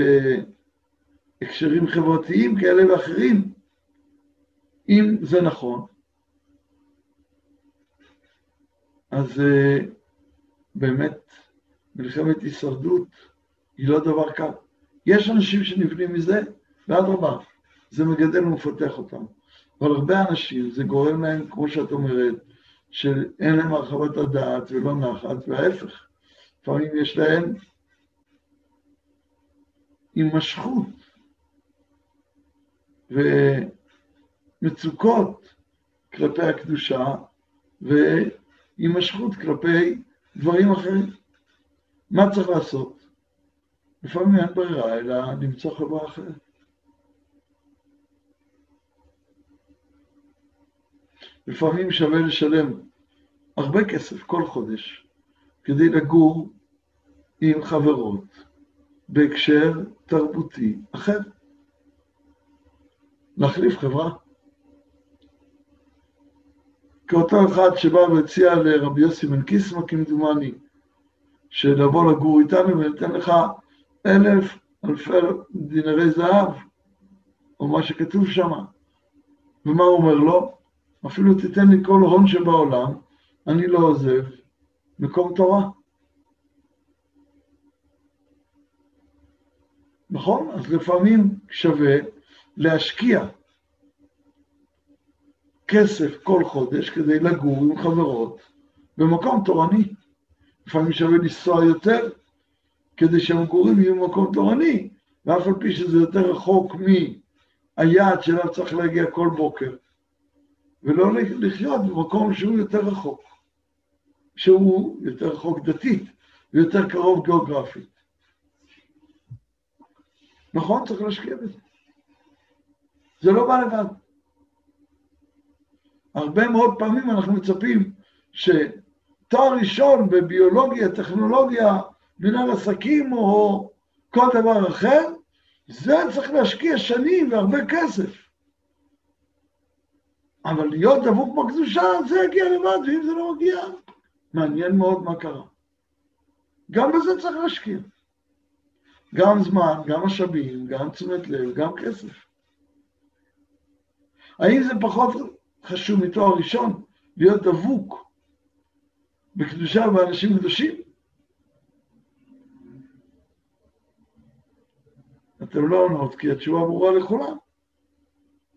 בהקשרים חברתיים כאלה ואחרים, אם זה נכון, אז אה, באמת מלחמת הישרדות היא לא דבר קל. יש אנשים שנבנים מזה, ואדרבה, זה מגדל ומפתח אותם. אבל הרבה אנשים, זה גורם להם, כמו שאת אומרת, שאין להם הרחבת הדעת ולא נחת, וההפך. לפעמים יש להם הימשכות ומצוקות כלפי הקדושה והימשכות כלפי דברים אחרים. מה צריך לעשות? לפעמים אין ברירה, אלא למצוא חברה אחרת. לפעמים שווה לשלם הרבה כסף כל חודש כדי לגור עם חברות בהקשר תרבותי אחר. להחליף חברה. כאותו אחד שבא והציע לרבי יוסי בן קיסמא, כמדומני, שלבוא לגור איתנו וניתן לך אלף אלפי דינרי זהב, או מה שכתוב שם. ומה הוא אומר לו? אפילו תיתן לי כל הון שבעולם, אני לא עוזב מקום תורה. נכון? אז לפעמים שווה להשקיע כסף כל חודש כדי לגור עם חברות במקום תורני. לפעמים שווה לנסוע יותר כדי שהמגורים יהיו במקום תורני, ואף על פי שזה יותר רחוק מהיעד שאליו צריך להגיע כל בוקר, ולא לחיות במקום שהוא יותר רחוק, שהוא יותר רחוק דתית ויותר קרוב גיאוגרפית. נכון? צריך להשקיע בזה. זה לא בא לבד. הרבה מאוד פעמים אנחנו מצפים שתואר ראשון בביולוגיה, טכנולוגיה, מנהל עסקים או כל דבר אחר, זה צריך להשקיע שנים והרבה כסף. אבל להיות דבוק בקדושה, זה יגיע לבד, ואם זה לא מגיע, מעניין מאוד מה קרה. גם בזה צריך להשקיע. גם זמן, גם משאבים, גם תשומת לב, גם כסף. האם זה פחות חשוב מתואר ראשון, להיות דבוק בקדושה ובאנשים קדושים? אתם לא עונות, כי התשובה ברורה לכולם.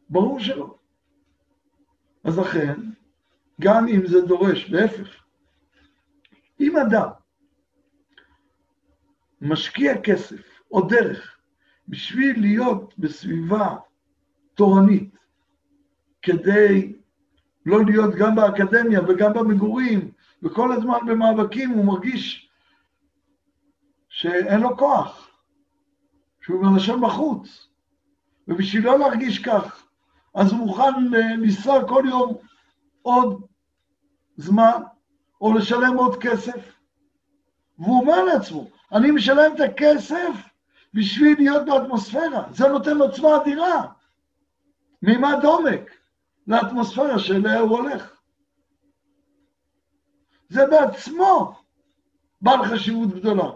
ברור שלא. אז לכן, גם אם זה דורש, להפך, אם אדם משקיע כסף או דרך בשביל להיות בסביבה תורנית, כדי לא להיות גם באקדמיה וגם במגורים, וכל הזמן במאבקים הוא מרגיש שאין לו כוח, שהוא מנשם בחוץ, ובשביל לא להרגיש כך, אז הוא מוכן לנסוע כל יום עוד זמן, או לשלם עוד כסף. והוא אומר לעצמו, אני משלם את הכסף בשביל להיות באטמוספירה, זה נותן עוצמה אדירה, מימד עומק. לאטמוספירה שאליה הוא הולך. זה בעצמו בעל חשיבות גדולה.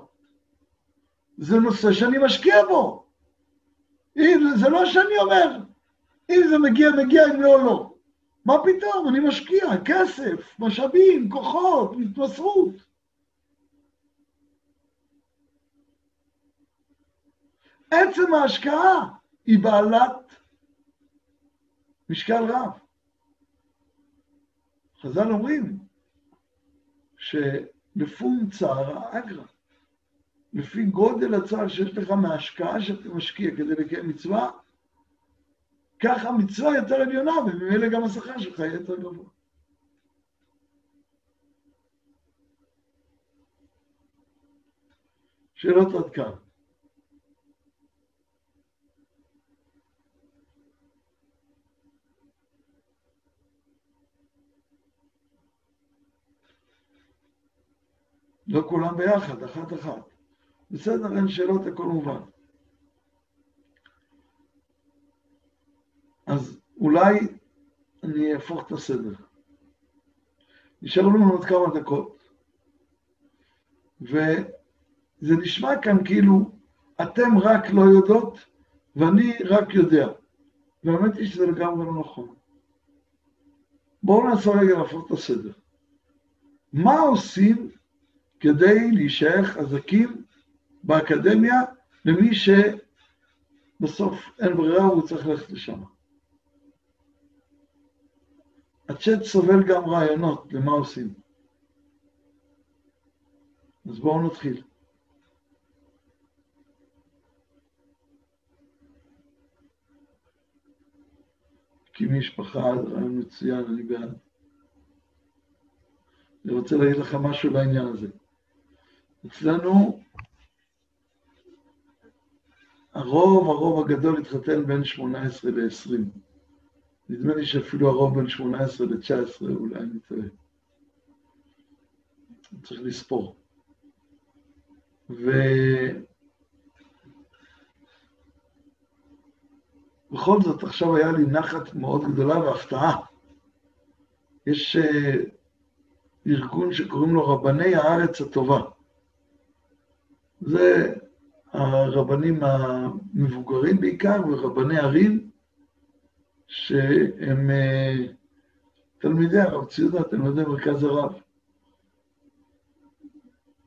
זה נושא שאני משקיע בו. זה לא שאני אומר, אם זה מגיע, מגיע, אם לא, לא. מה פתאום, אני משקיע כסף, משאבים, כוחות, התמסרות. עצם ההשקעה היא בעלת משקל רב. חז"ל אומרים שלפום צער אגרא, לפי גודל הצער שיש לך מההשקעה שאתה משקיע כדי לקיים מצווה, ככה מצווה יותר עליונה, וממילא גם השכר שלך יהיה יותר גבוה. שאלות עד כאן. לא כולם ביחד, אחת-אחת. בסדר, אין שאלות, הכל מובן. אז אולי אני אהפוך את הסדר. נשארו לנו עוד כמה דקות, וזה נשמע כאן כאילו אתם רק לא יודעות ואני רק יודע. והאמת היא שזה לגמרי לא נכון. בואו נעשה רגע להפוך את הסדר. מה עושים כדי להישאר חזקים באקדמיה למי שבסוף אין ברירה, הוא צריך ללכת לשם. הצ'אט סובל גם רעיונות למה עושים. אז בואו נתחיל. כי משפחה מצוין, אני בעד. אני רוצה להגיד לך משהו לעניין הזה. אצלנו הרוב, הרוב הגדול התחתן בין 18 ל-20. נדמה לי שאפילו הרוב בין 18 ל-19, אולי אני טועה. צריך לספור. ובכל זאת, עכשיו היה לי נחת מאוד גדולה והפתעה. יש אה, ארגון שקוראים לו רבני הארץ הטובה. זה הרבנים המבוגרים בעיקר, ורבני ערים, שהם אה, תלמידי הרב ציודה, תלמידי מרכז הרב.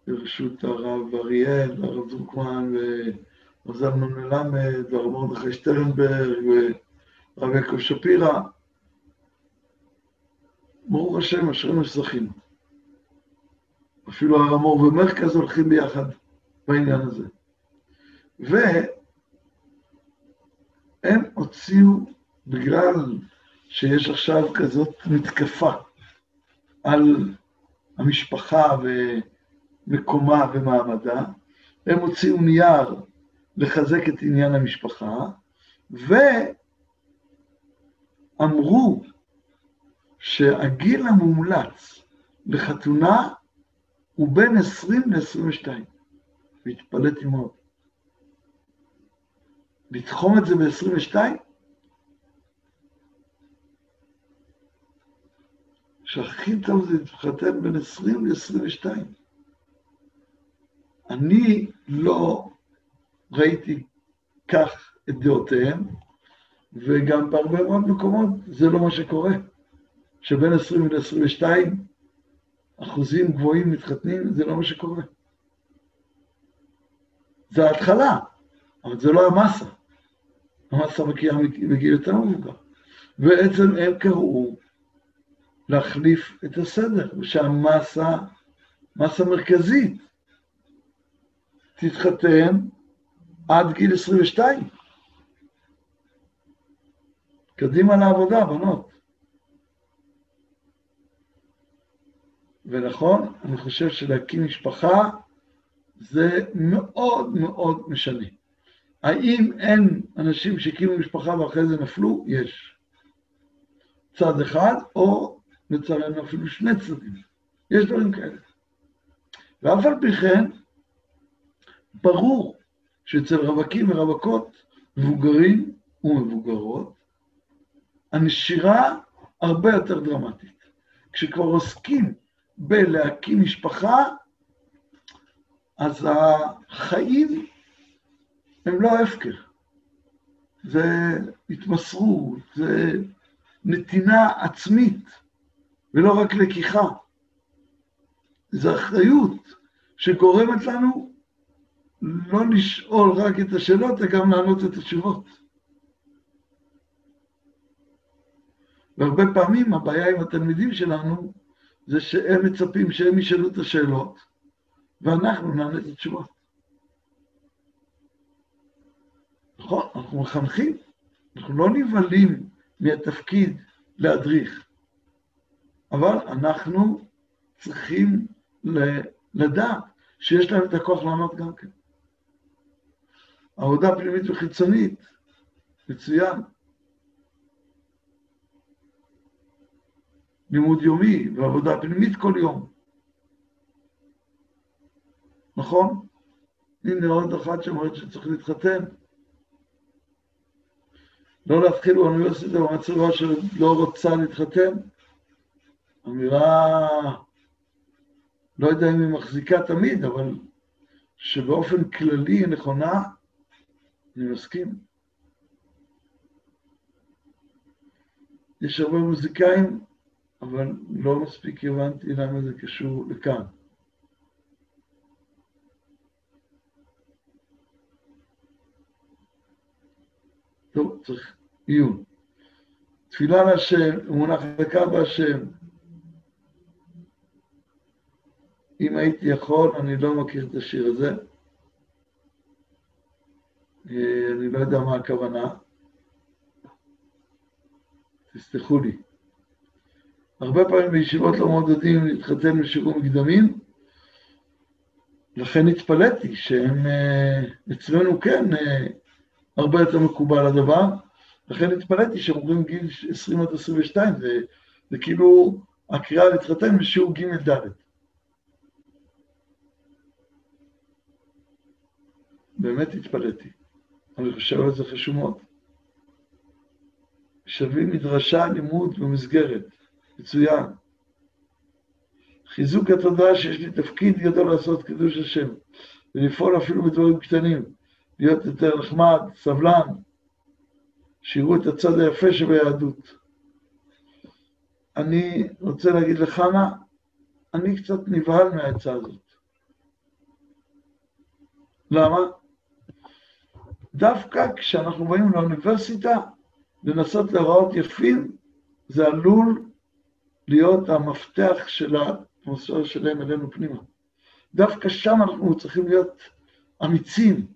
ברשות הרב אריאל, הרב דרוקמן, ורב זלמן מלמד, והרב מרדכי שטרנברג, ורב יעקב שפירא. ברוך השם, אשרינו שזכינו. אפילו הרמור ומרכז הולכים ביחד בעניין הזה. והם הוציאו, בגלל שיש עכשיו כזאת מתקפה על המשפחה ומקומה ומעמדה, הם הוציאו נייר לחזק את עניין המשפחה, ואמרו שהגיל המומלץ לחתונה הוא בין 20 ל-22. והתפלאתי מאוד. לתחום את זה ב-22? שהכי טוב זה להתחתן בין 20 ל-22. אני לא ראיתי כך את דעותיהם, וגם בהרבה מאוד מקומות זה לא מה שקורה, שבין 20 ל-22 אחוזים גבוהים מתחתנים, זה לא מה שקורה. זה ההתחלה, אבל זה לא המסה. המסה מגיעה בגיל יותר מבוגר. בעצם הם קראו להחליף את הסדר, ושהמסה, מסה מרכזית, תתחתן עד גיל 22. קדימה לעבודה, בנות. ונכון, אני חושב שלהקים משפחה זה מאוד מאוד משנה. האם אין אנשים שהקימו משפחה ואחרי זה נפלו? יש. צד אחד, או לצערנו אפילו שני צדדים. יש דברים כאלה. ואף על פי כן, ברור שאצל רווקים ורווקות, מבוגרים ומבוגרות, הנשירה הרבה יותר דרמטית. כשכבר עוסקים בלהקים משפחה, אז החיים הם לא הפקר. זה התמסרות, זה נתינה עצמית, ולא רק לקיחה. זו אחריות שגורמת לנו לא לשאול רק את השאלות, אלא גם לענות את התשובות. והרבה פעמים הבעיה עם התלמידים שלנו זה שהם מצפים שהם ישאלו את השאלות, ואנחנו נענה את התשובות. נכון, אנחנו מחנכים, אנחנו לא נבהלים מהתפקיד להדריך, אבל אנחנו צריכים לדעת שיש להם את הכוח לענות גם כן. עבודה פנימית וחיצונית, מצוין. לימוד יומי ועבודה פנימית כל יום. נכון? הנה עוד אחת שאומרת שצריך להתחתן. לא להתחיל באוניברסיטה במצבה שלא רוצה להתחתן. אמירה, לא יודע אם היא מחזיקה תמיד, אבל שבאופן כללי היא נכונה, אני מסכים. יש הרבה מוזיקאים, אבל לא מספיק הבנתי למה זה קשור לכאן. טוב, צריך עיון. תפילה להשם, אמונה חזקה בהשם. אם הייתי יכול, אני לא מכיר את השיר הזה. אה, אני לא יודע מה הכוונה. תסלחו לי. הרבה פעמים בישיבות לא מעודדים להתחתן בשיעורים מקדמים, לכן התפלאתי שהם, אה, אצלנו כן, אה, הרבה יותר מקובל הדבר, לכן התפלאתי שהם אומרים גיל 20 עד 22, זה, זה כאילו הקריאה להתחתן בשיעור ג'-ד'. באמת התפלאתי. אני חושב על זה חשוב מאוד. שווים מדרשה, לימוד ומסגרת. מצוין. חיזוק התודעה שיש לי תפקיד גדול לעשות קידוש השם, ולפעול אפילו בדברים קטנים, להיות יותר נחמד, סבלן, שיראו את הצד היפה שביהדות. אני רוצה להגיד לחנה, אני קצת נבהל מהעצה הזאת. למה? דווקא כשאנחנו באים לאוניברסיטה לנסות להיראות יפים, זה עלול להיות המפתח של האטמוספירה שלהם אלינו פנימה. דווקא שם אנחנו צריכים להיות אמיצים,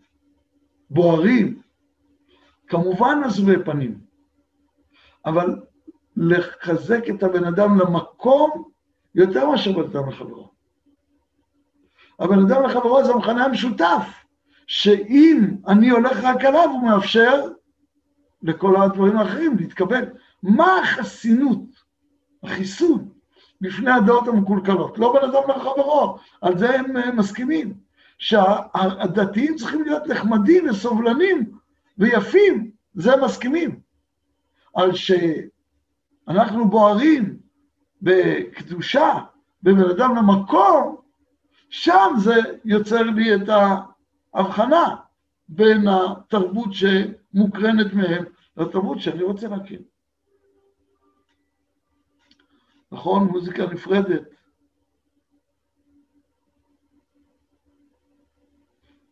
בוערים, כמובן עזבי פנים, אבל לחזק את הבן אדם למקום יותר מאשר בן אדם לחברו. הבן אדם לחברו זה המכנה המשותף, שאם אני הולך רק עליו, הוא מאפשר לכל הדברים האחרים להתקבל. מה החסינות, החיסון, בפני הדעות המקולקלות? לא בן אדם לחברו, על זה הם אה, מסכימים. שהדתיים צריכים להיות נחמדים וסובלנים ויפים, זה מסכימים. על שאנחנו בוערים בקדושה, בבן אדם למקום, שם זה יוצר לי את ההבחנה בין התרבות שמוקרנת מהם לתרבות שאני רוצה להכיר. נכון? מוזיקה נפרדת.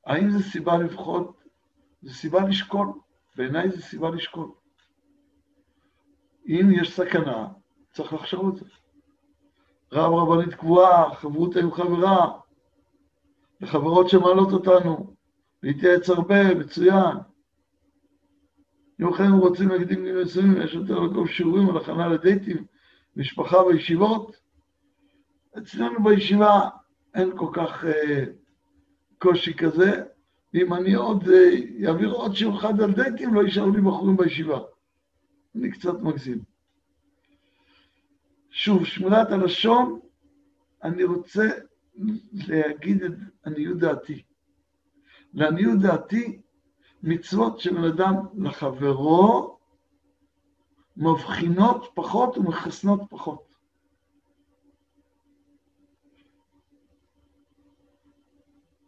האם זו סיבה לפחות? זו סיבה לשקול. בעיניי זו סיבה לשקול. אם יש סכנה, צריך לחשוב על זה. רב רבנית קבועה, חברותא עם חברה, לחברות שמעלות אותנו, להתייעץ הרבה, מצוין. אם אכן רוצים להקדים גיל מסוימים, יש יותר לקום שיעורים על הכנה לדייטים, משפחה בישיבות. אצלנו בישיבה אין כל כך אה, קושי כזה, ואם אני עוד אעביר אה, עוד שיעור אחד על דייטים, לא יישארו לי בחורים בישיבה. אני קצת מגזים. שוב, שמונת הלשון, אני רוצה להגיד את עניות דעתי. לעניות דעתי, מצוות של בן אדם לחברו מבחינות פחות ומחסנות פחות.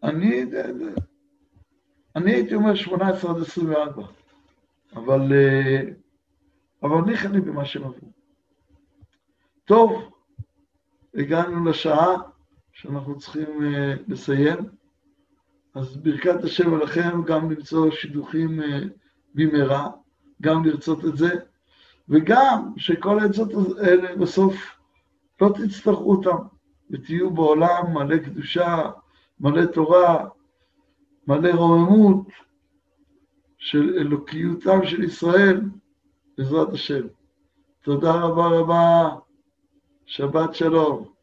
אני, אני הייתי אומר 18 עד 24, אבל, אה, אבל ניחא לי במה שהם עברו. טוב, הגענו לשעה שאנחנו צריכים אה, לסיים, אז ברכת השם עליכם גם למצוא שידוכים אה, במהרה, גם לרצות את זה, וגם שכל העצות האלה בסוף לא תצטרכו אותם, ותהיו בעולם מלא קדושה, מלא תורה, מלא רוממות של אלוקיותם של ישראל, בעזרת השם. תודה רבה רבה, שבת שלום.